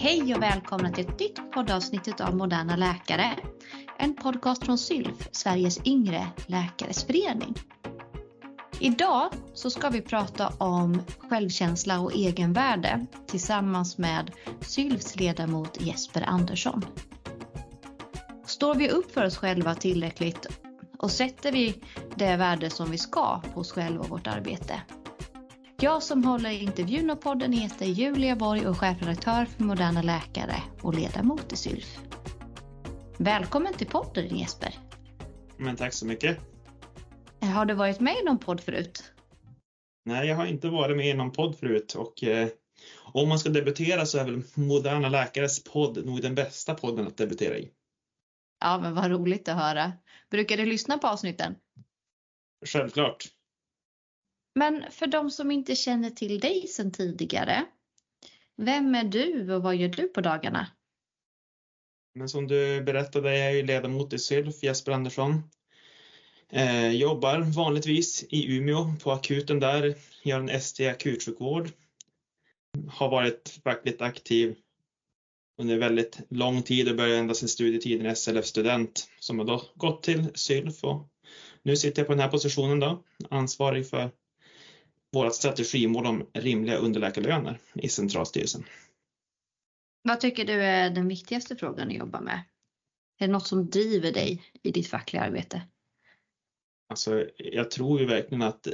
Hej och välkomna till ett nytt poddavsnitt av Moderna Läkare. En podcast från SYLF, Sveriges yngre läkares förening. Idag så ska vi prata om självkänsla och egenvärde tillsammans med SYLFs ledamot Jesper Andersson. Står vi upp för oss själva tillräckligt och sätter vi det värde som vi ska på oss själva och vårt arbete? Jag som håller intervjun och podden heter Julia Borg och chefredaktör för Moderna Läkare och ledamot i SYLF. Välkommen till podden Jesper. Men tack så mycket. Har du varit med i någon podd förut? Nej, jag har inte varit med i någon podd förut och eh, om man ska debutera så är väl Moderna Läkares podd nog den bästa podden att debutera i. Ja, men vad roligt att höra. Brukar du lyssna på avsnitten? Självklart. Men för de som inte känner till dig sedan tidigare, vem är du och vad gör du på dagarna? Men som du berättade är jag ju ledamot i SYLF, Jesper Andersson. Eh, jobbar vanligtvis i Umeå på akuten där, gör en ST akutsjukvård. Har varit fackligt aktiv under väldigt lång tid och började ända sin studietid som SLF-student som har då gått till SYLF och nu sitter jag på den här positionen då, ansvarig för vårt strategimål om rimliga underläkarlöner i Centralstyrelsen. Vad tycker du är den viktigaste frågan att jobba med? Är det något som driver dig i ditt fackliga arbete? Alltså, jag tror ju verkligen att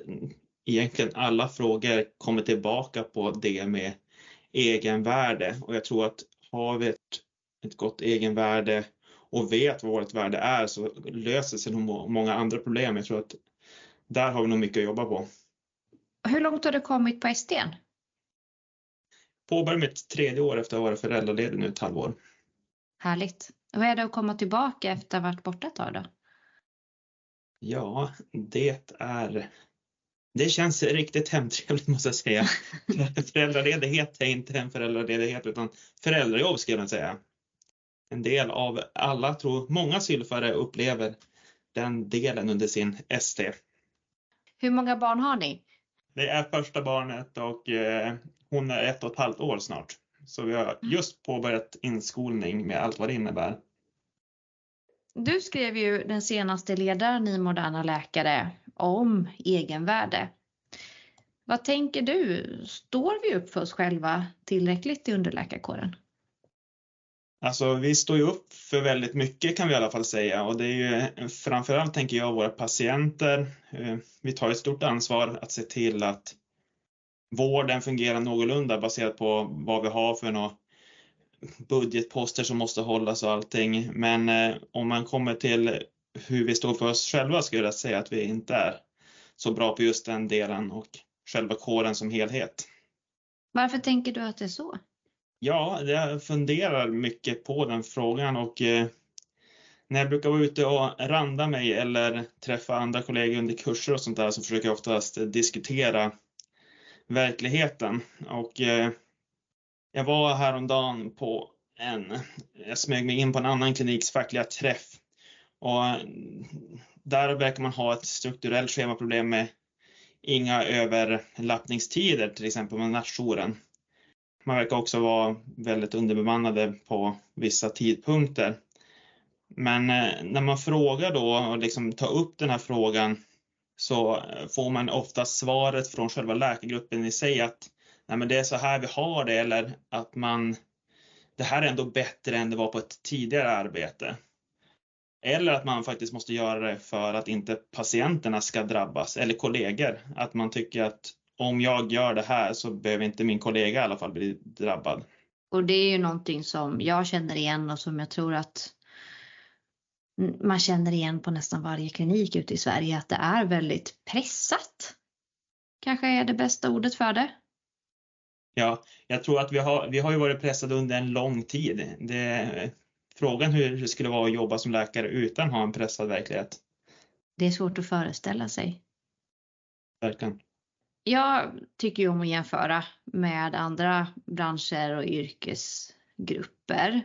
egentligen alla frågor kommer tillbaka på det med egenvärde och jag tror att har vi ett, ett gott egenvärde och vet vad vårt värde är så löser sig nog många andra problem. Jag tror att där har vi nog mycket att jobba på. Hur långt har du kommit på STn? Påbörjar mitt tredje år efter att ha varit föräldraledig nu ett halvår. Härligt. Vad är det att komma tillbaka efter att ha varit borta ett tag då? Ja, det är det känns riktigt hemtrevligt måste jag säga. Föräldraledighet är inte en föräldraledighet utan föräldrajobb ska man säga. En del av alla, tror många sylfare upplever den delen under sin ST. Hur många barn har ni? Det är första barnet och eh, hon är ett och ett halvt år snart. Så vi har just påbörjat inskolning med allt vad det innebär. Du skrev ju den senaste ledaren i Moderna Läkare om egenvärde. Vad tänker du? Står vi upp för oss själva tillräckligt i underläkarkåren? Alltså vi står ju upp för väldigt mycket kan vi i alla fall säga och det är ju framförallt tänker jag våra patienter. Eh, vi tar ett stort ansvar att se till att vården fungerar någorlunda baserat på vad vi har för några budgetposter som måste hållas och allting. Men eh, om man kommer till hur vi står för oss själva skulle jag säga att vi inte är så bra på just den delen och själva kåren som helhet. Varför tänker du att det är så? Ja, jag funderar mycket på den frågan och eh, när jag brukar vara ute och randa mig eller träffa andra kollegor under kurser och sånt där så försöker jag oftast diskutera verkligheten. Och eh, jag var häromdagen på en, jag smög mig in på en annan kliniks fackliga träff och mm, där verkar man ha ett strukturellt schemaproblem med inga överlappningstider till exempel med nattjouren. Man verkar också vara väldigt underbemannade på vissa tidpunkter. Men eh, när man frågar då och liksom tar upp den här frågan så eh, får man ofta svaret från själva läkargruppen i sig att Nej, men det är så här vi har det eller att man det här är ändå bättre än det var på ett tidigare arbete. Eller att man faktiskt måste göra det för att inte patienterna ska drabbas eller kollegor. Att man tycker att om jag gör det här så behöver inte min kollega i alla fall bli drabbad. Och det är ju någonting som jag känner igen och som jag tror att man känner igen på nästan varje klinik ute i Sverige att det är väldigt pressat. Kanske är det bästa ordet för det. Ja, jag tror att vi har, vi har ju varit pressade under en lång tid. Det, frågan hur det skulle vara att jobba som läkare utan att ha en pressad verklighet. Det är svårt att föreställa sig. Verkligen. Jag tycker ju om att jämföra med andra branscher och yrkesgrupper.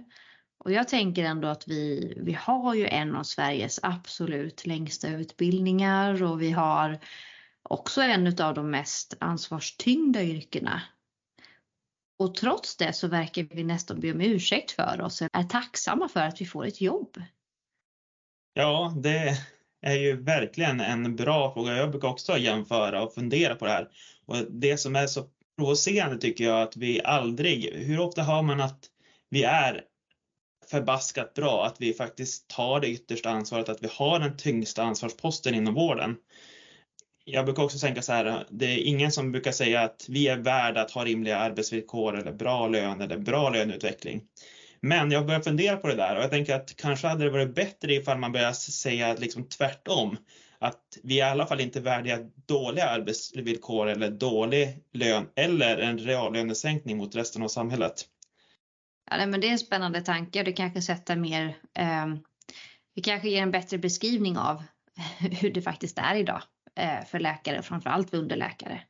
Och jag tänker ändå att vi, vi har ju en av Sveriges absolut längsta utbildningar och vi har också en av de mest ansvarstyngda yrkena. Och trots det så verkar vi nästan be om ursäkt för oss, är tacksamma för att vi får ett jobb. Ja, det är ju verkligen en bra fråga. Jag brukar också jämföra och fundera på det här. Och det som är så provocerande tycker jag att vi aldrig, hur ofta hör man att vi är förbaskat bra, att vi faktiskt tar det yttersta ansvaret, att vi har den tyngsta ansvarsposten inom vården. Jag brukar också tänka så här, det är ingen som brukar säga att vi är värda att ha rimliga arbetsvillkor eller bra lön eller bra löneutveckling. Men jag börjar fundera på det där och jag tänker att kanske hade det varit bättre ifall man börjar säga liksom tvärtom. Att vi i alla fall inte värdiga dåliga arbetsvillkor eller dålig lön eller en reallönesänkning mot resten av samhället. Ja, men det är en spännande tanke och det kanske sätter mer, eh, det kanske ger en bättre beskrivning av hur det faktiskt är idag eh, för läkare, framförallt för underläkare.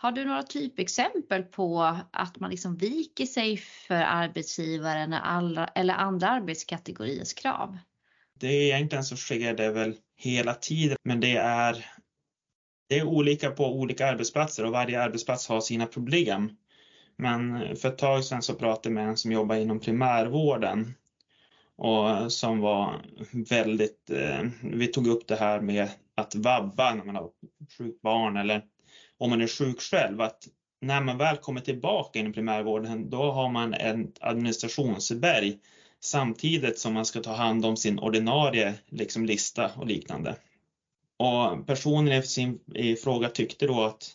Har du några typexempel på att man liksom viker sig för arbetsgivaren eller andra arbetskategoriers krav? Det är egentligen så sker det väl hela tiden, men det är, det är olika på olika arbetsplatser och varje arbetsplats har sina problem. Men för ett tag sedan så pratade jag med en som jobbar inom primärvården och som var väldigt, eh, vi tog upp det här med att vabba när man har sjukt barn eller om man är sjuk själv, att när man väl kommer tillbaka inom primärvården, då har man ett administrationsberg samtidigt som man ska ta hand om sin ordinarie liksom, lista och liknande. Och personen i sin i fråga tyckte då att,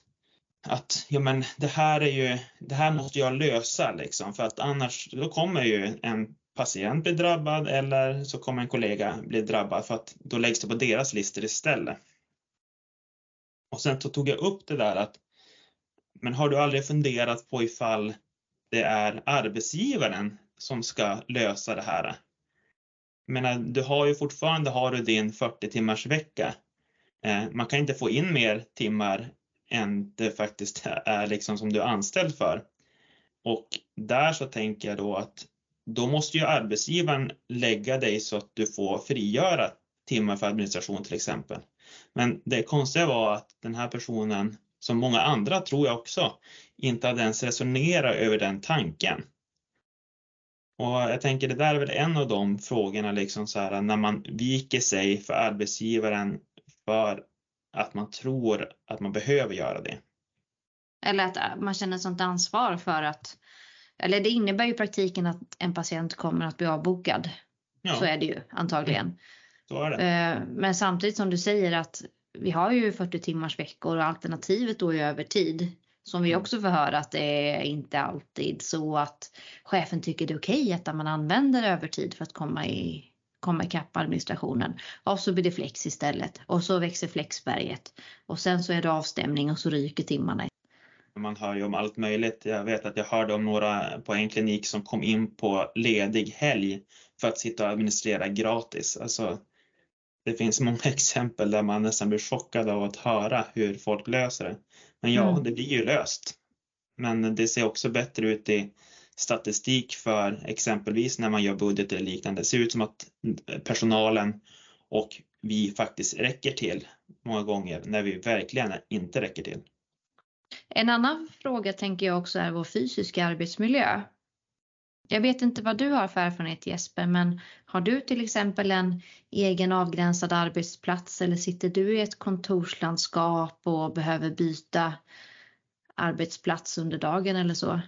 att ja, men det här är ju, det här måste jag lösa liksom, för att annars då kommer ju en patient bli drabbad eller så kommer en kollega bli drabbad för att då läggs det på deras listor istället. Och sen så tog jag upp det där att men har du aldrig funderat på ifall det är arbetsgivaren som ska lösa det här? Jag menar, du har ju fortfarande har du din 40 timmars vecka. Eh, man kan inte få in mer timmar än det faktiskt är liksom som du är anställd för. Och där så tänker jag då att då måste ju arbetsgivaren lägga dig så att du får frigöra timmar för administration till exempel. Men det konstiga var att den här personen, som många andra tror jag också, inte hade ens resonerat över den tanken. Och jag tänker det där är väl en av de frågorna liksom så här när man viker sig för arbetsgivaren för att man tror att man behöver göra det. Eller att man känner sånt ansvar för att, eller det innebär ju i praktiken att en patient kommer att bli avbokad. Ja. Så är det ju antagligen. Så är det. Men samtidigt som du säger att vi har ju 40 timmars veckor och alternativet då är övertid. Som vi mm. också får höra att det är inte alltid så att chefen tycker det är okej att man använder övertid för att komma i komma ikapp administrationen. Och så blir det flex istället och så växer flexberget och sen så är det avstämning och så ryker timmarna. Man hör ju om allt möjligt. Jag vet att jag hörde om några på en klinik som kom in på ledig helg för att sitta och administrera gratis. Alltså, det finns många exempel där man nästan blir chockad av att höra hur folk löser det. Men ja, mm. det blir ju löst. Men det ser också bättre ut i statistik för exempelvis när man gör budget eller liknande. Det ser ut som att personalen och vi faktiskt räcker till många gånger när vi verkligen inte räcker till. En annan fråga tänker jag också är vår fysiska arbetsmiljö. Jag vet inte vad du har för erfarenhet Jesper, men har du till exempel en egen avgränsad arbetsplats eller sitter du i ett kontorslandskap och behöver byta arbetsplats under dagen eller så?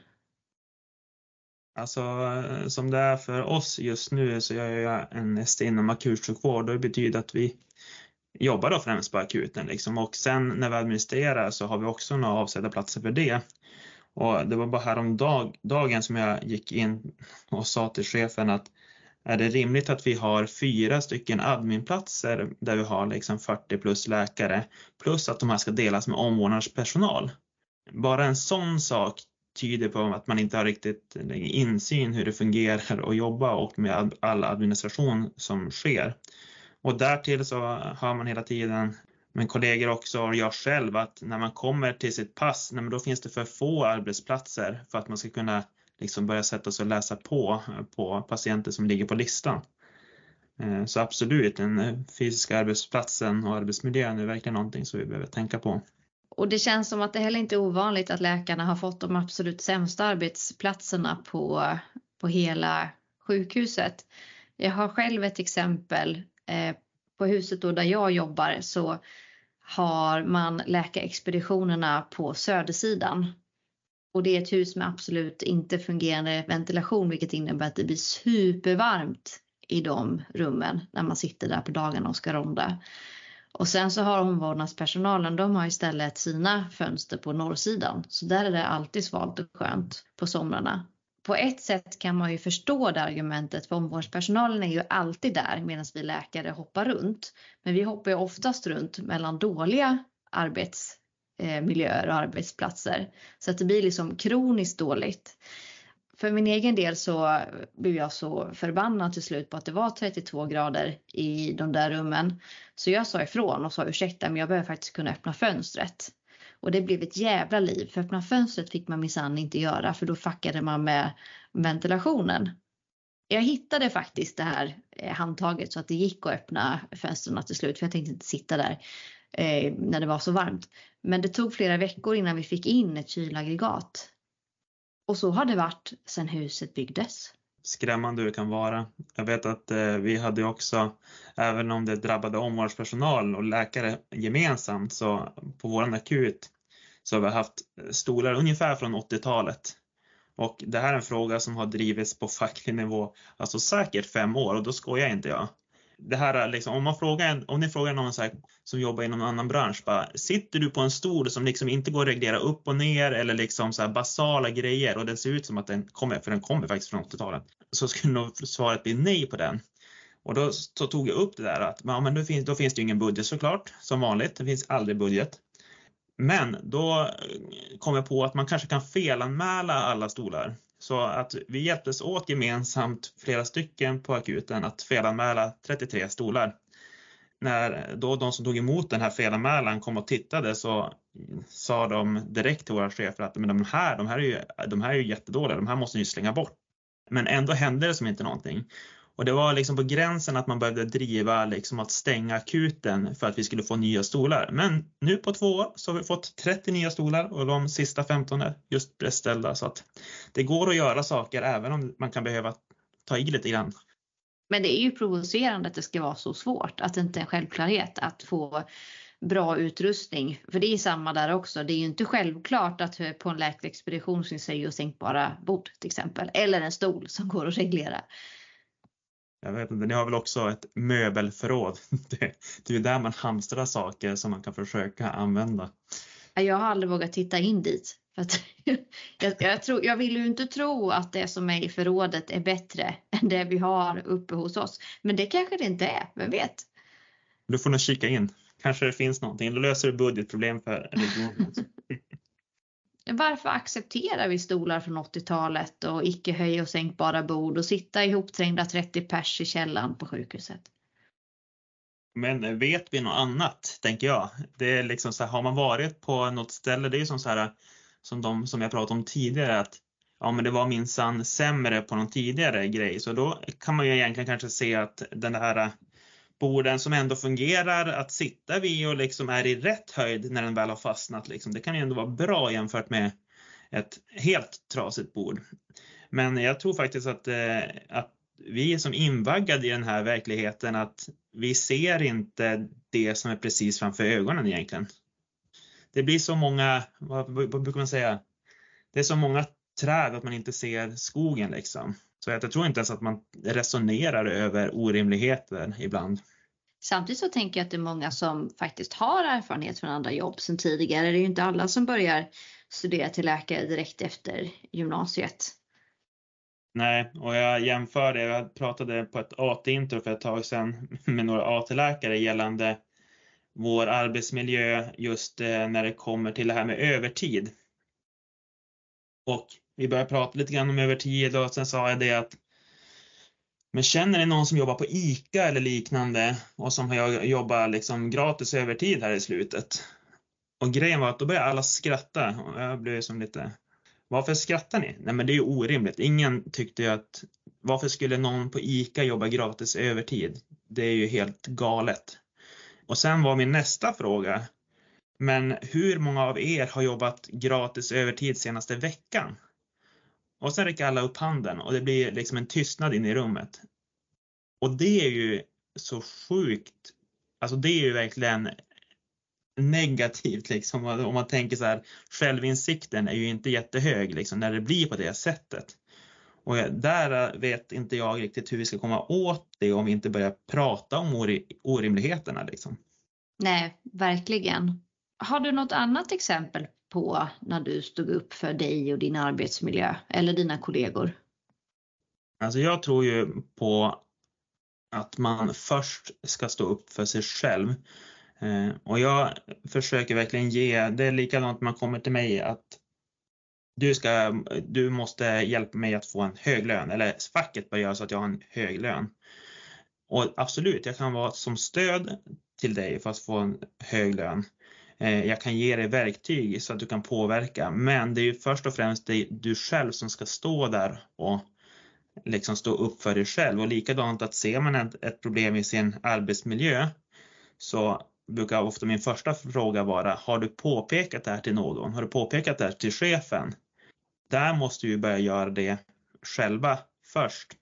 Alltså eh, som det är för oss just nu så gör jag en ST inom akutsjukvård och det betyder att vi jobbar då främst på akuten liksom och sen när vi administrerar så har vi också några avsedda platser för det. Och det var bara häromdagen som jag gick in och sa till chefen att är det rimligt att vi har fyra stycken adminplatser där vi har liksom 40 plus läkare plus att de här ska delas med omvårdnadspersonal? Bara en sån sak tyder på att man inte har riktigt insyn hur det fungerar att jobba och med all administration som sker. Och därtill så hör man hela tiden men kollegor också och jag själv att när man kommer till sitt pass, nej, då finns det för få arbetsplatser för att man ska kunna liksom börja sätta sig och läsa på på patienter som ligger på listan. Eh, så absolut, den fysiska arbetsplatsen och arbetsmiljön är verkligen någonting som vi behöver tänka på. Och det känns som att det heller inte är ovanligt att läkarna har fått de absolut sämsta arbetsplatserna på, på hela sjukhuset. Jag har själv ett exempel. Eh, på huset då där jag jobbar så har man läkarexpeditionerna på södersidan. Och det är ett hus med absolut inte fungerande ventilation vilket innebär att det blir supervarmt i de rummen när man sitter där på dagarna och ska ronda. Och sen så har omvårdnadspersonalen, de har istället sina fönster på norrsidan. Så där är det alltid svalt och skönt på somrarna. På ett sätt kan man ju förstå det argumentet för omvårdnadspersonalen är ju alltid där medan vi läkare hoppar runt. Men vi hoppar ju oftast runt mellan dåliga arbetsmiljöer eh, och arbetsplatser. Så att det blir liksom kroniskt dåligt för min egen del så blev jag så förbannad till slut på att det var 32 grader i de där rummen. Så jag sa ifrån och sa ursäkta men jag behöver faktiskt kunna öppna fönstret. Och det blev ett jävla liv för öppna fönstret fick man minsann inte göra för då fuckade man med ventilationen. Jag hittade faktiskt det här eh, handtaget så att det gick att öppna fönstren till slut för jag tänkte inte sitta där eh, när det var så varmt. Men det tog flera veckor innan vi fick in ett kylaggregat och så har det varit sedan huset byggdes. Skrämmande hur det kan vara. Jag vet att eh, vi hade också, även om det drabbade omvårdnadspersonal och läkare gemensamt, så på våran akut så har vi haft stolar ungefär från 80-talet. Och det här är en fråga som har drivits på facklig nivå, alltså säkert fem år och då skojar inte jag det här liksom, om, man frågar, om ni frågar någon så här, som jobbar inom en annan bransch, bara, sitter du på en stol som liksom inte går att reglera upp och ner eller liksom så basala grejer och den ser ut som att den kommer, för den kommer faktiskt från 80-talet, så skulle nog svaret bli nej på den. Och då så tog jag upp det där att ja, men då, finns, då finns det ju ingen budget såklart, som vanligt. Det finns aldrig budget. Men då eh, kom jag på att man kanske kan felanmäla alla stolar. Så att vi hjälptes åt gemensamt, flera stycken på akuten, att felanmäla 33 stolar. När då de som tog emot den här felanmälan kom och tittade så sa de direkt till våra chefer att men de, här, de, här är ju, de här är ju jättedåliga, de här måste ni slänga bort. Men ändå hände det som inte någonting. Och det var liksom på gränsen att man behövde driva liksom att stänga akuten för att vi skulle få nya stolar. Men nu på två år så har vi fått 30 nya stolar och de sista 15 är just beställda så att det går att göra saker även om man kan behöva ta i lite grann. Men det är ju provocerande att det ska vara så svårt, att det inte är en självklarhet att få bra utrustning. För det är samma där också. Det är ju inte självklart att på en läkarexpedition finns det sänkbara bord till exempel. Eller en stol som går att reglera. Jag vet inte, ni har väl också ett möbelförråd? Det, det är ju där man hamstrar saker som man kan försöka använda. Jag har aldrig vågat titta in dit. För att jag, jag, tror, jag vill ju inte tro att det som är i förrådet är bättre än det vi har uppe hos oss. Men det kanske det inte är, vem vet? Du får nog kika in. Kanske det finns någonting. Då löser du budgetproblem för regionen. Varför accepterar vi stolar från 80-talet och icke höj och sänkbara bord och sitta ihopträngda 30 pers i källaren på sjukhuset? Men vet vi något annat, tänker jag. Det är liksom så här, har man varit på något ställe, det är ju som så här, som de som jag pratade om tidigare, att ja, men det var minsann sämre på någon tidigare grej, så då kan man ju egentligen kanske se att den här borden som ändå fungerar att sitta vid och liksom är i rätt höjd när den väl har fastnat. Liksom. Det kan ju ändå vara bra jämfört med ett helt trasigt bord. Men jag tror faktiskt att, eh, att vi är som invaggade i den här verkligheten att vi ser inte det som är precis framför ögonen egentligen. Det blir så många, vad, vad brukar man säga? Det är så många träd att man inte ser skogen liksom. Så jag tror inte ens att man resonerar över orimligheter ibland. Samtidigt så tänker jag att det är många som faktiskt har erfarenhet från andra jobb sedan tidigare. Det är ju inte alla som börjar studera till läkare direkt efter gymnasiet. Nej, och jag jämför det. Jag pratade på ett AT-intro för ett tag sedan med några AT-läkare gällande vår arbetsmiljö just eh, när det kommer till det här med övertid. Och vi började prata lite grann om övertid och sen sa jag det att men känner ni någon som jobbar på ICA eller liknande och som jobbar liksom gratis övertid här i slutet? Och grejen var att då började alla skratta och jag blev som lite varför skrattar ni? Nej men det är ju orimligt. Ingen tyckte ju att varför skulle någon på ICA jobba gratis övertid? Det är ju helt galet. Och sen var min nästa fråga Men hur många av er har jobbat gratis övertid senaste veckan? Och sen räcker alla upp handen och det blir liksom en tystnad in i rummet. Och det är ju så sjukt. Alltså det är ju verkligen negativt liksom. Om man tänker så här, självinsikten är ju inte jättehög liksom när det blir på det sättet. Och där vet inte jag riktigt hur vi ska komma åt det om vi inte börjar prata om orimligheterna liksom. Nej, verkligen. Har du något annat exempel på när du stod upp för dig och din arbetsmiljö eller dina kollegor? Alltså jag tror ju på att man först ska stå upp för sig själv. Eh, och jag försöker verkligen ge, det är likadant när man kommer till mig att du, ska, du måste hjälpa mig att få en hög lön eller facket bör göra så att jag har en hög lön. Och absolut, jag kan vara som stöd till dig för att få en hög lön. Eh, jag kan ge dig verktyg så att du kan påverka, men det är ju först och främst du själv som ska stå där och liksom stå upp för dig själv. Och likadant att ser man ett, ett problem i sin arbetsmiljö så brukar ofta min första fråga vara, har du påpekat det här till någon? Har du påpekat det här till chefen? Där måste vi börja göra det själva först.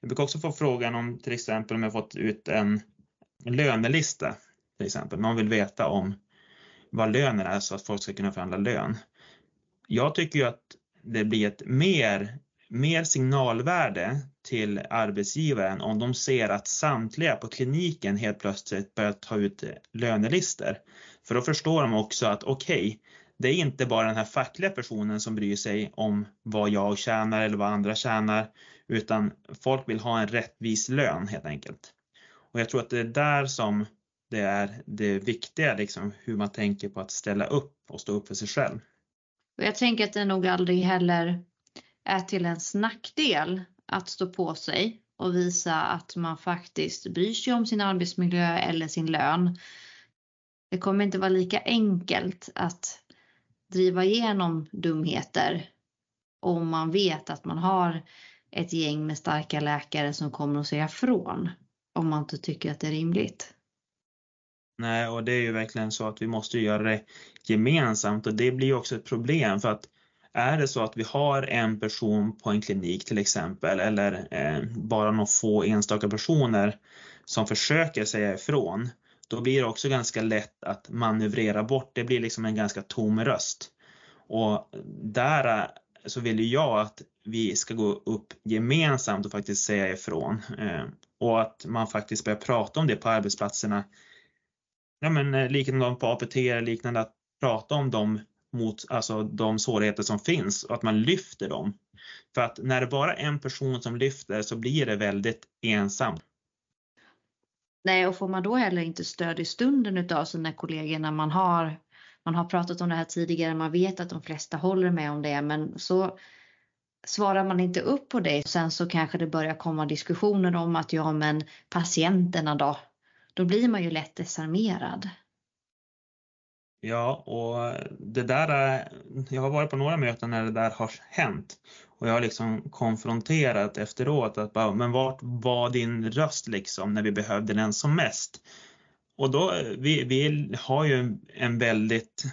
Jag brukar också få frågan om till exempel om jag fått ut en lönelista. Till exempel. Någon vill veta om vad lönen är så att folk ska kunna förhandla lön. Jag tycker ju att det blir ett mer, mer signalvärde till arbetsgivaren om de ser att samtliga på kliniken helt plötsligt börjar ta ut lönelister. För då förstår de också att okej, okay, det är inte bara den här fackliga personen som bryr sig om vad jag tjänar eller vad andra tjänar, utan folk vill ha en rättvis lön helt enkelt. Och jag tror att det är där som det är det viktiga, liksom, hur man tänker på att ställa upp och stå upp för sig själv. Och jag tänker att det nog aldrig heller är till ens nackdel att stå på sig och visa att man faktiskt bryr sig om sin arbetsmiljö eller sin lön. Det kommer inte vara lika enkelt att driva igenom dumheter om man vet att man har ett gäng med starka läkare som kommer att säga från om man inte tycker att det är rimligt. Nej, och det är ju verkligen så att vi måste göra det gemensamt och det blir också ett problem för att är det så att vi har en person på en klinik till exempel eller eh, bara några få enstaka personer som försöker säga ifrån, då blir det också ganska lätt att manövrera bort. Det blir liksom en ganska tom röst. Och där eh, så vill jag att vi ska gå upp gemensamt och faktiskt säga ifrån. Eh, och att man faktiskt börjar prata om det på arbetsplatserna ja, men, eh, liknande på APT eller liknande, att prata om dem mot alltså, de svårigheter som finns och att man lyfter dem. För att när det bara är en person som lyfter så blir det väldigt ensamt. Nej, och får man då heller inte stöd i stunden utav sina kollegor när man har, man har pratat om det här tidigare, man vet att de flesta håller med om det, men så svarar man inte upp på det, sen så kanske det börjar komma diskussioner om att ja, men patienterna då, då blir man ju lätt desarmerad. Ja, och det där, jag har varit på några möten när det där har hänt och jag har liksom konfronterat efteråt att bara, men vart var din röst liksom när vi behövde den som mest? Och då, vi, vi har ju en väldigt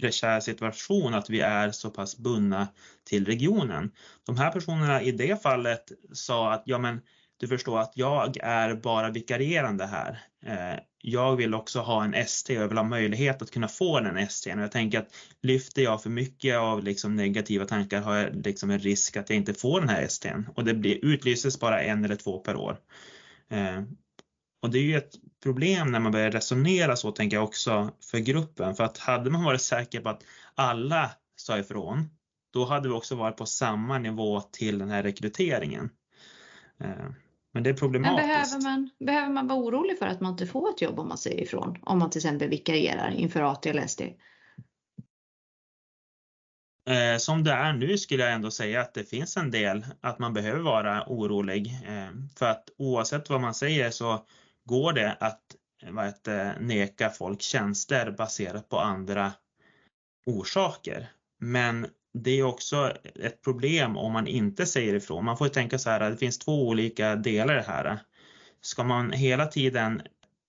prekär situation att vi är så pass bundna till regionen. De här personerna i det fallet sa att ja men du förstår att jag är bara vikarierande här. Eh, jag vill också ha en ST och jag vill ha möjlighet att kunna få den ST. Och jag tänker att lyfter jag för mycket av liksom negativa tankar har jag liksom en risk att jag inte får den här ST. Och det blir, utlyses bara en eller två per år. Eh, och det är ju ett problem när man börjar resonera så tänker jag också för gruppen. För att hade man varit säker på att alla sa ifrån, då hade vi också varit på samma nivå till den här rekryteringen. Eh, men det är problematiskt. Men behöver, man, behöver man vara orolig för att man inte får ett jobb om man säger ifrån? Om man till exempel vikarierar inför AT eller SD? Eh, som det är nu skulle jag ändå säga att det finns en del att man behöver vara orolig. Eh, för att oavsett vad man säger så går det att vad heter, neka folk tjänster baserat på andra orsaker. Men det är också ett problem om man inte säger ifrån. Man får tänka så här att det finns två olika delar i det här. Ska man hela tiden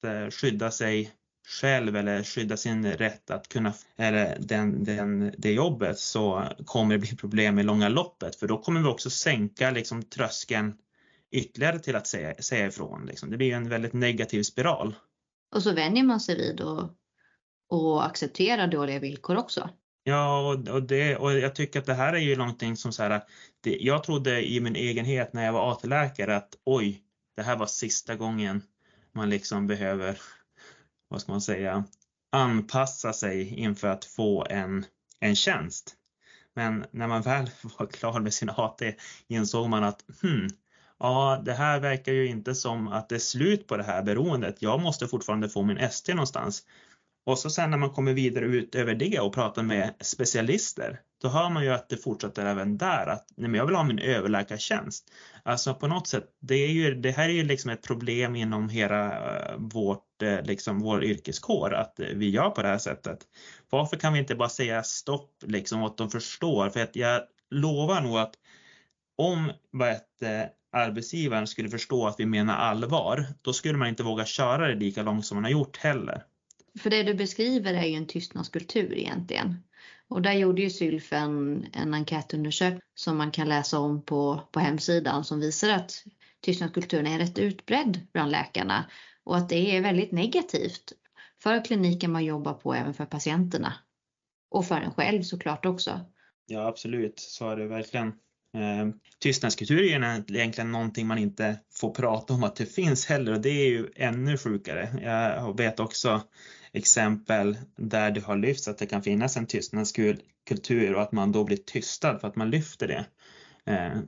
eh, skydda sig själv eller skydda sin rätt att kunna, eller den, den, det jobbet så kommer det bli problem i långa loppet för då kommer vi också sänka liksom tröskeln ytterligare till att säga, säga ifrån. Liksom. Det blir en väldigt negativ spiral. Och så vänjer man sig vid och, och accepterar dåliga villkor också. Ja, och, och, det, och jag tycker att det här är ju någonting som så här, det, jag trodde i min egenhet när jag var AT-läkare att oj, det här var sista gången man liksom behöver, vad ska man säga, anpassa sig inför att få en, en tjänst. Men när man väl var klar med sin AT insåg man att hmm, ja, det här verkar ju inte som att det är slut på det här beroendet. Jag måste fortfarande få min ST någonstans. Och så sen när man kommer vidare ut över det och pratar med specialister, då hör man ju att det fortsätter även där att nej, men jag vill ha min överläkartjänst. Alltså på något sätt, det, är ju, det här är ju liksom ett problem inom hela eh, vårt, eh, liksom vår yrkeskår att eh, vi gör på det här sättet. Varför kan vi inte bara säga stopp liksom och att de förstår? För att jag lovar nog att om vad ett, arbetsgivaren skulle förstå att vi menar allvar, då skulle man inte våga köra det lika långt som man har gjort heller. För det du beskriver är ju en tystnadskultur egentligen. Och där gjorde ju Sylf en, en enkätundersökning som man kan läsa om på, på hemsidan som visar att tystnadskulturen är rätt utbredd bland läkarna och att det är väldigt negativt för kliniken man jobbar på, även för patienterna. Och för en själv såklart också. Ja absolut, så är det verkligen. Eh, tystnadskultur är egentligen någonting man inte får prata om att det finns heller och det är ju ännu sjukare. Jag vet också exempel där det har lyfts att det kan finnas en tystnadskultur och att man då blir tystad för att man lyfter det. Eh,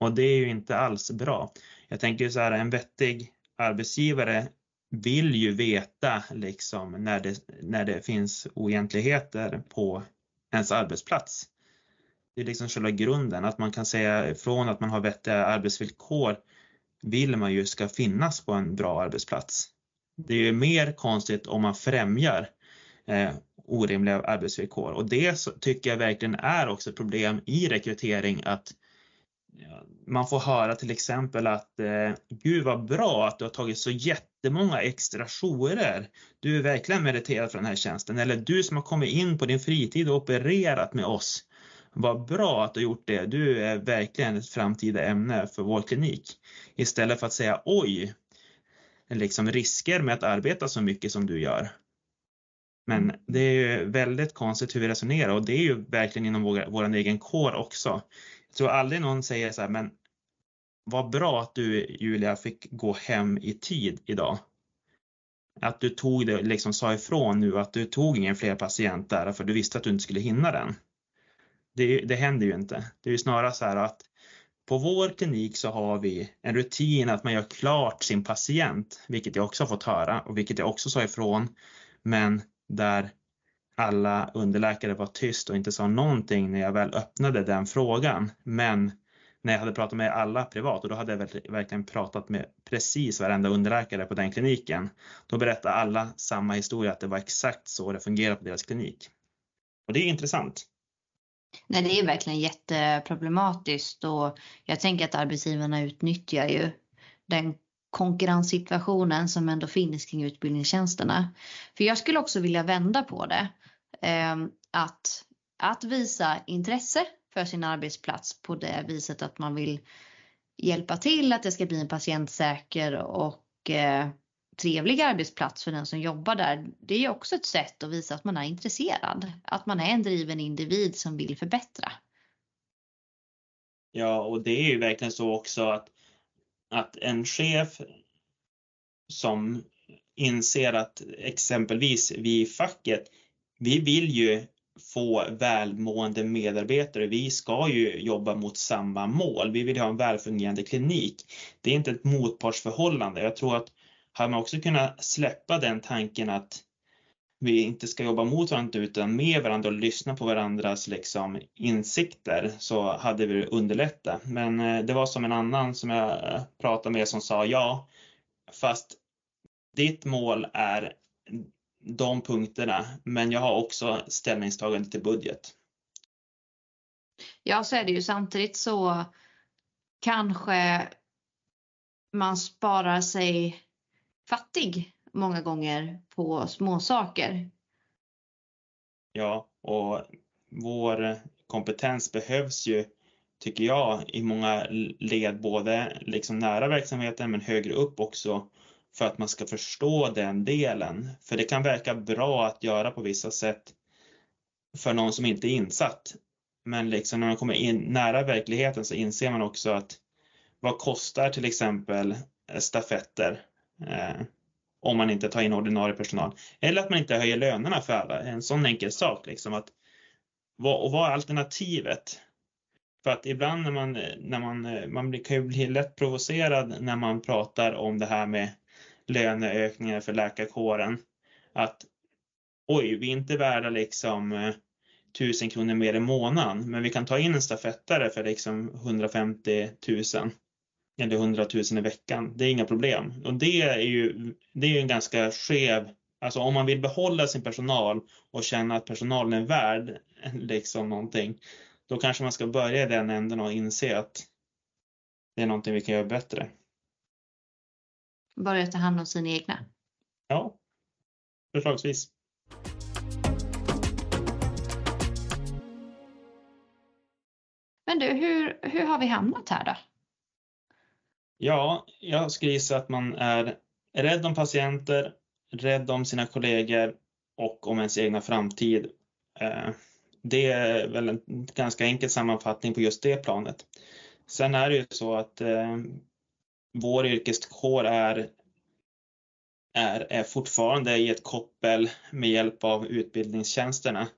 och det är ju inte alls bra. Jag tänker så här, en vettig arbetsgivare vill ju veta liksom när det, när det finns oegentligheter på ens arbetsplats. Det är liksom själva grunden, att man kan säga ifrån att man har vettiga arbetsvillkor vill man ju ska finnas på en bra arbetsplats. Det är ju mer konstigt om man främjar eh, orimliga arbetsvillkor och det tycker jag verkligen är också ett problem i rekrytering att ja, man får höra till exempel att eh, gud vad bra att du har tagit så jättemånga extra jourer. Du är verkligen meriterad för den här tjänsten eller du som har kommit in på din fritid och opererat med oss. Vad bra att du har gjort det. Du är verkligen ett framtida ämne för vår klinik. Istället för att säga oj, liksom risker med att arbeta så mycket som du gör. Men mm. det är ju väldigt konstigt hur vi resonerar och det är ju verkligen inom vår, vår egen kår också. Jag tror aldrig någon säger så här, men vad bra att du Julia fick gå hem i tid idag. Att du tog det, liksom sa ifrån nu att du tog ingen fler patient där för du visste att du inte skulle hinna den. Det, det händer ju inte. Det är ju snarare så här att på vår klinik så har vi en rutin att man gör klart sin patient, vilket jag också har fått höra och vilket jag också sa ifrån. Men där alla underläkare var tyst och inte sa någonting när jag väl öppnade den frågan. Men när jag hade pratat med alla privat och då hade jag verkligen pratat med precis varenda underläkare på den kliniken. Då berättade alla samma historia att det var exakt så det fungerar på deras klinik. Och det är intressant. Nej, det är verkligen jätteproblematiskt och jag tänker att arbetsgivarna utnyttjar ju den konkurrenssituationen som ändå finns kring utbildningstjänsterna. För jag skulle också vilja vända på det. Ehm, att, att visa intresse för sin arbetsplats på det viset att man vill hjälpa till att det ska bli en patientsäker och eh, trevlig arbetsplats för den som jobbar där. Det är ju också ett sätt att visa att man är intresserad, att man är en driven individ som vill förbättra. Ja, och det är ju verkligen så också att, att en chef som inser att exempelvis vi i facket, vi vill ju få välmående medarbetare. Vi ska ju jobba mot samma mål. Vi vill ha en välfungerande klinik. Det är inte ett motpartsförhållande. Jag tror att hade man också kunnat släppa den tanken att vi inte ska jobba mot varandra utan med varandra och lyssna på varandras liksom, insikter så hade vi underlättat. Men eh, det var som en annan som jag pratade med som sa ja, fast ditt mål är de punkterna, men jag har också ställningstagande till budget. Ja, så är det ju. Samtidigt så kanske man sparar sig fattig många gånger på småsaker. Ja, och vår kompetens behövs ju, tycker jag, i många led, både liksom nära verksamheten men högre upp också för att man ska förstå den delen. För det kan verka bra att göra på vissa sätt för någon som inte är insatt. Men liksom när man kommer in nära verkligheten så inser man också att vad kostar till exempel stafetter eh, om man inte tar in ordinarie personal? Eller att man inte höjer lönerna för alla. En sån enkel sak liksom att vad, och vad är alternativet? För att ibland när man, när man, man kan ju bli lätt provocerad när man pratar om det här med löneökningar för läkarkåren. Att oj, vi är inte värda liksom eh, tusen kronor mer i månaden, men vi kan ta in en stafettare för liksom 150 000 eller 100 000 i veckan. Det är inga problem. Och det är ju, det är ju en ganska skev, alltså om man vill behålla sin personal och känna att personalen är värd liksom någonting, då kanske man ska börja i den änden och inse att det är någonting vi kan göra bättre. Börja ta hand om sina egna. Ja, förslagsvis. Men du, hur, hur har vi hamnat här då? Ja, jag skulle gissa att man är rädd om patienter, rädd om sina kollegor och om ens egna framtid. Eh, det är väl en ganska enkel sammanfattning på just det planet. Sen är det ju så att eh, vår yrkeskår är, är, är fortfarande i ett koppel med hjälp av utbildningstjänsterna.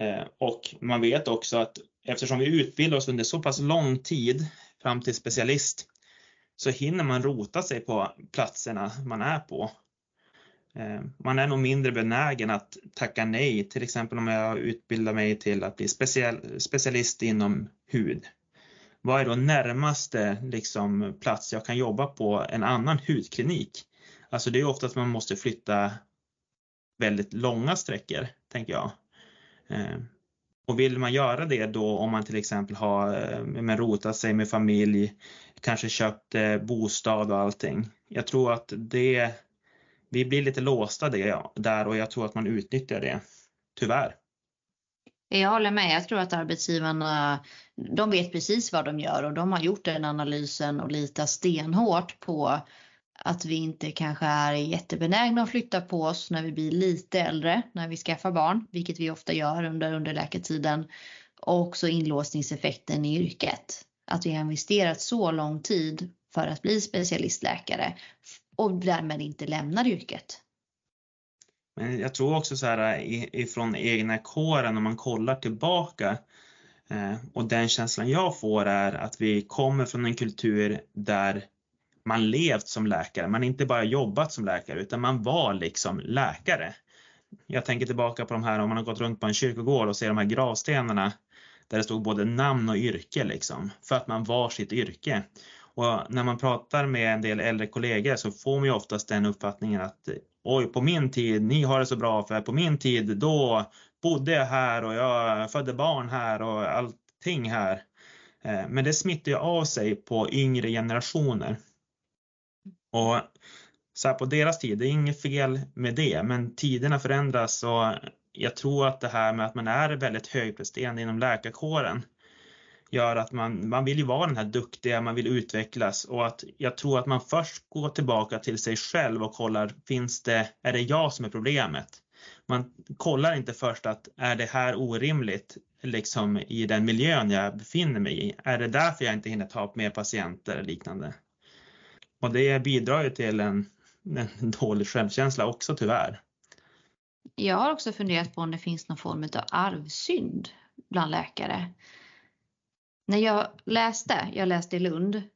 Eh, och man vet också att eftersom vi utbildar oss under så pass lång tid fram till specialist så hinner man rota sig på platserna man är på. Eh, man är nog mindre benägen att tacka nej, till exempel om jag utbildar mig till att bli specialist inom hud. Vad är då närmaste liksom, plats jag kan jobba på en annan hudklinik? Alltså det är ofta att man måste flytta väldigt långa sträckor, tänker jag. Eh, och vill man göra det då om man till exempel har eh, men rotat sig med familj, kanske köpt eh, bostad och allting. Jag tror att det, vi blir lite låsta det, där och jag tror att man utnyttjar det, tyvärr. Jag håller med. Jag tror att arbetsgivarna, de vet precis vad de gör och de har gjort den analysen och litar stenhårt på att vi inte kanske är jättebenägna att flytta på oss när vi blir lite äldre, när vi skaffar barn, vilket vi ofta gör under underläkartiden. Och också inlåsningseffekten i yrket. Att vi har investerat så lång tid för att bli specialistläkare och därmed inte lämnar yrket. Men jag tror också så här ifrån egna kåren om man kollar tillbaka eh, och den känslan jag får är att vi kommer från en kultur där man levt som läkare, man inte bara jobbat som läkare utan man var liksom läkare. Jag tänker tillbaka på de här om man har gått runt på en kyrkogård och ser de här gravstenarna där det stod både namn och yrke liksom, för att man var sitt yrke. Och när man pratar med en del äldre kollegor så får man ju oftast den uppfattningen att oj, på min tid, ni har det så bra för på min tid då bodde jag här och jag födde barn här och allting här. Eh, men det smittar ju av sig på yngre generationer. Och så här på deras tid, det är inget fel med det, men tiderna förändras och jag tror att det här med att man är väldigt högpresterande inom läkarkåren gör att man, man vill ju vara den här duktiga, man vill utvecklas och att jag tror att man först går tillbaka till sig själv och kollar, finns det, är det jag som är problemet? Man kollar inte först att är det här orimligt liksom i den miljön jag befinner mig i? Är det därför jag inte hinner ta upp mer patienter eller liknande? Och det bidrar ju till en, en dålig självkänsla också tyvärr. Jag har också funderat på om det finns någon form av arvsynd bland läkare. När jag läste, jag läste i Lund, mm.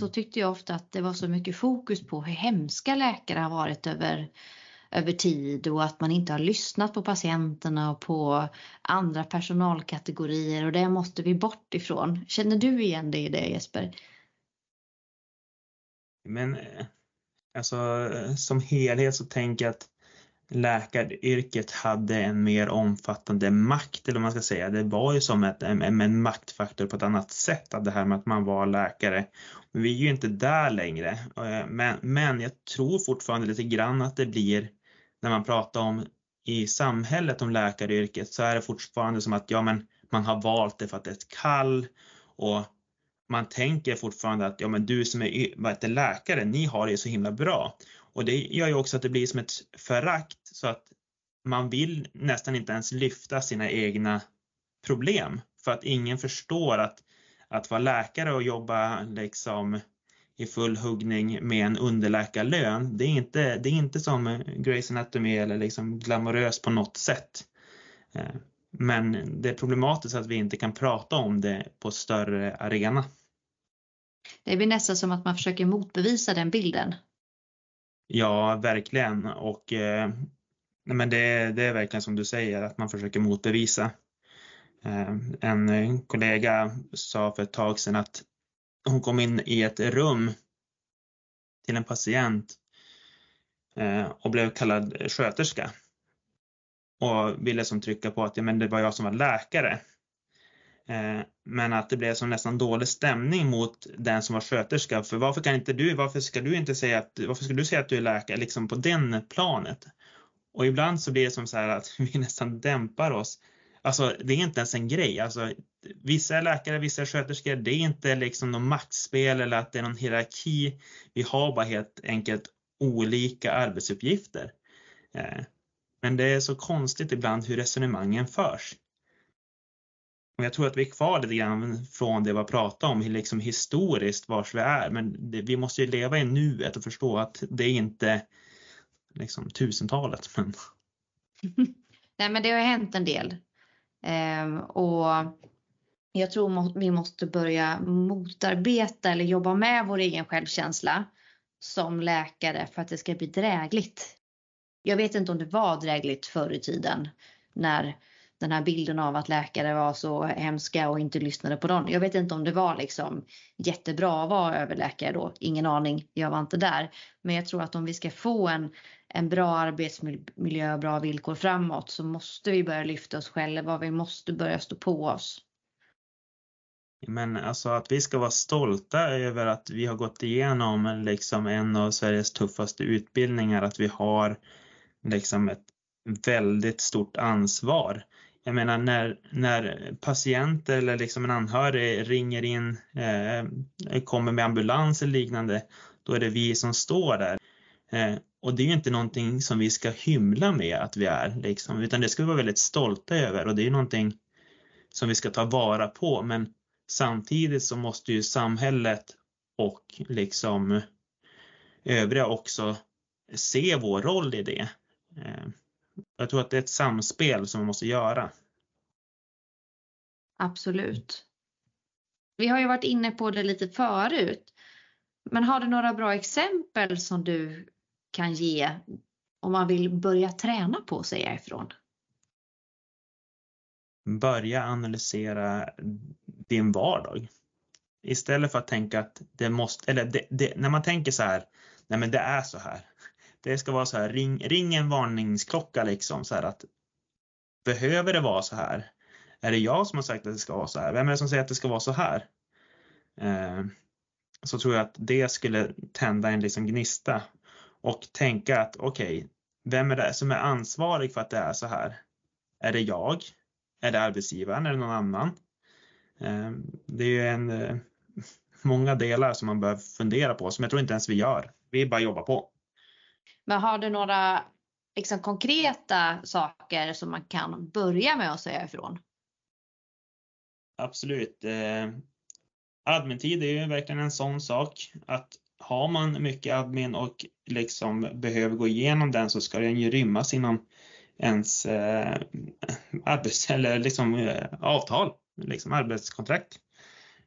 så tyckte jag ofta att det var så mycket fokus på hur hemska läkare har varit över, över tid och att man inte har lyssnat på patienterna och på andra personalkategorier och det måste vi bort ifrån. Känner du igen dig i det Jesper? Men eh, alltså eh, som helhet så tänker jag att läkaryrket hade en mer omfattande makt, eller vad man ska säga. Det var ju som ett, en, en maktfaktor på ett annat sätt, det här med att man var läkare. Men vi är ju inte där längre. Eh, men, men jag tror fortfarande lite grann att det blir, när man pratar om i samhället om läkaryrket, så är det fortfarande som att ja, men man har valt det för att det är ett kall och man tänker fortfarande att ja, men du som är vad heter, läkare, ni har det så himla bra. Och det gör ju också att det blir som ett förakt så att man vill nästan inte ens lyfta sina egna problem för att ingen förstår att, att vara läkare och jobba liksom i full huggning med en underläkarlön. Det är inte, det är inte som Grey's Anatomy eller liksom glamoröst på något sätt. Eh, men det är problematiskt att vi inte kan prata om det på större arena. Det blir nästan som att man försöker motbevisa den bilden. Ja, verkligen. Och eh, men det, det är verkligen som du säger, att man försöker motbevisa. Eh, en eh, kollega sa för ett tag sedan att hon kom in i ett rum till en patient eh, och blev kallad sköterska. Och ville som trycka på att ja, men det var jag som var läkare. Eh, men att det blev som nästan dålig stämning mot den som var sköterska. För varför kan inte du, varför ska du inte säga att, varför ska du säga att du är läkare liksom på den planet? Och ibland så blir det som så här att vi nästan dämpar oss. Alltså det är inte ens en grej. Alltså, vissa är läkare, vissa är sköterskor. Det är inte liksom någon maktspel eller att det är någon hierarki. Vi har bara helt enkelt olika arbetsuppgifter. Eh, men det är så konstigt ibland hur resonemangen förs. Och jag tror att vi är kvar lite grann från det vi har pratat om, liksom historiskt vars vi är. Men det, vi måste ju leva i nuet och förstå att det är inte liksom tusentalet. Men... Nej men det har hänt en del. Ehm, och jag tror vi måste börja motarbeta eller jobba med vår egen självkänsla som läkare för att det ska bli drägligt. Jag vet inte om det var drägligt förr i tiden när den här bilden av att läkare var så hemska och inte lyssnade på dem. Jag vet inte om det var liksom jättebra att vara överläkare då. Ingen aning. Jag var inte där. Men jag tror att om vi ska få en, en bra arbetsmiljö och bra villkor framåt så måste vi börja lyfta oss själva. Vi måste börja stå på oss. Men alltså att vi ska vara stolta över att vi har gått igenom liksom en av Sveriges tuffaste utbildningar, att vi har liksom ett väldigt stort ansvar jag menar när, när patienter eller liksom en anhörig ringer in, eh, kommer med ambulans eller liknande, då är det vi som står där. Eh, och det är ju inte någonting som vi ska hymla med att vi är, liksom, utan det ska vi vara väldigt stolta över och det är någonting som vi ska ta vara på. Men samtidigt så måste ju samhället och liksom övriga också se vår roll i det. Eh, jag tror att det är ett samspel som man måste göra. Absolut. Vi har ju varit inne på det lite förut. Men har du några bra exempel som du kan ge om man vill börja träna på att säga ifrån? Börja analysera din vardag. Istället för att tänka att det måste, eller det, det, när man tänker så här, nej men det är så här det ska vara så här, ring, ring en varningsklocka liksom så här att behöver det vara så här? Är det jag som har sagt att det ska vara så här? Vem är det som säger att det ska vara så här? Eh, så tror jag att det skulle tända en liksom gnista och tänka att okej, okay, vem är det som är ansvarig för att det är så här? Är det jag? Är det arbetsgivaren? Är det någon annan? Eh, det är ju en, eh, många delar som man behöver fundera på som jag tror inte ens vi gör. Vi bara jobbar på. Men har du några liksom, konkreta saker som man kan börja med att säga ifrån? Absolut. Eh, admin-tid är ju verkligen en sån sak att har man mycket admin och liksom behöver gå igenom den så ska den ju rymmas inom ens eh, arbets eller liksom eh, avtal, liksom arbetskontrakt.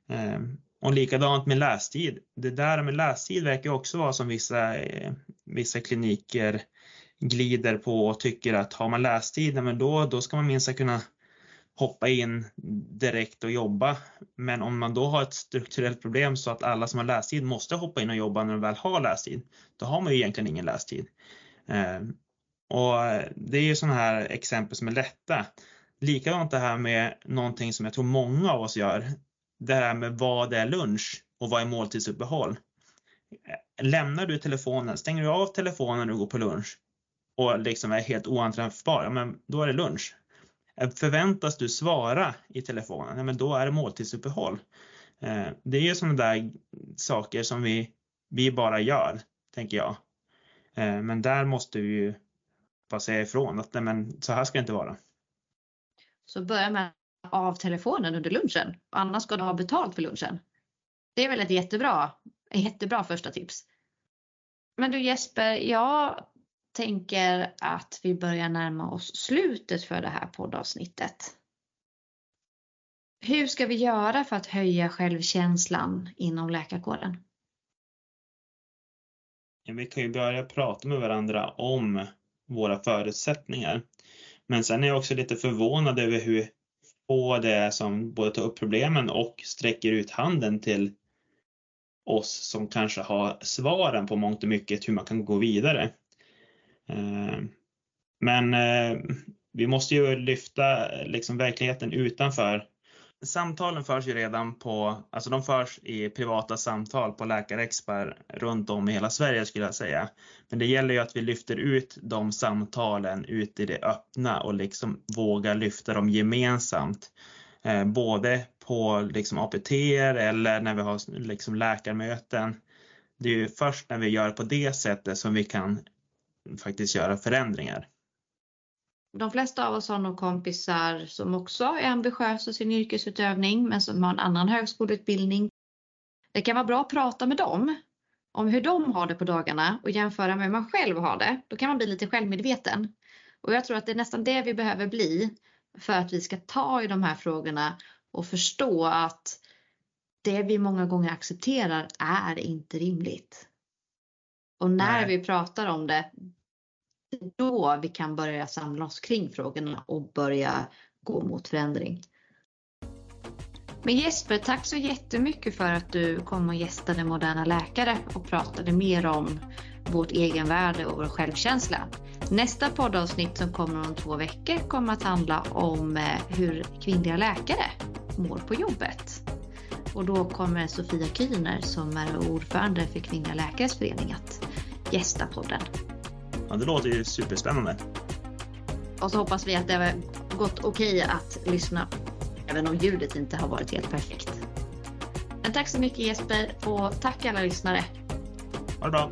Eh, och likadant med lästid. Det där med lästid verkar också vara som vissa, eh, vissa kliniker glider på och tycker att har man lästid, men då, då ska man minst kunna hoppa in direkt och jobba. Men om man då har ett strukturellt problem så att alla som har lästid måste hoppa in och jobba när de väl har lästid, då har man ju egentligen ingen lästid. Ehm, och det är ju sådana här exempel som är lätta. Likadant det här med någonting som jag tror många av oss gör. Det här med vad är lunch och vad är måltidsuppehåll? Lämnar du telefonen, stänger du av telefonen när du går på lunch och liksom är helt oanträffbar, ja, men då är det lunch. Förväntas du svara i telefonen, ja, men då är det måltidsuppehåll. Eh, det är ju sådana där saker som vi, vi bara gör, tänker jag. Eh, men där måste vi ju bara säga ifrån att nej, men så här ska det inte vara. Så börja med av telefonen under lunchen. Annars ska du ha betalt för lunchen. Det är väl ett jättebra, jättebra första tips. Men du Jesper, jag tänker att vi börjar närma oss slutet för det här poddavsnittet. Hur ska vi göra för att höja självkänslan inom läkarkåren? Ja, vi kan ju börja prata med varandra om våra förutsättningar. Men sen är jag också lite förvånad över hur få det som både tar upp problemen och sträcker ut handen till oss som kanske har svaren på mångt och mycket hur man kan gå vidare. Eh, men eh, vi måste ju lyfta liksom verkligheten utanför samtalen förs ju redan på, alltså de förs i privata samtal på läkarexpar runt om i hela Sverige skulle jag säga. Men det gäller ju att vi lyfter ut de samtalen ut i det öppna och liksom vågar lyfta dem gemensamt. Eh, både på liksom APT eller när vi har liksom läkarmöten. Det är ju först när vi gör på det sättet som vi kan faktiskt göra förändringar de flesta av oss har nog kompisar som också är ambitiösa i sin yrkesutövning men som har en annan högskoleutbildning. Det kan vara bra att prata med dem om hur de har det på dagarna och jämföra med hur man själv har det. Då kan man bli lite självmedveten. Och jag tror att det är nästan det vi behöver bli för att vi ska ta i de här frågorna och förstå att det vi många gånger accepterar är inte rimligt. Och när Nej. vi pratar om det, då vi kan börja samla oss kring frågorna och börja gå mot förändring. Men Jesper, tack så jättemycket för att du kom och gästade Moderna Läkare och pratade mer om vårt egenvärde och vår självkänsla. Nästa poddavsnitt som kommer om två veckor kommer att handla om eh, hur kvinnliga läkare mår på jobbet. Och då kommer Sofia Kühner som är ordförande för Kvinnliga Läkares Förening att gästa podden. Ja, det låter ju superspännande. Och så hoppas vi att det har gått okej att lyssna, även om ljudet inte har varit helt perfekt. Men tack så mycket Jesper och tack alla lyssnare. Ha det bra.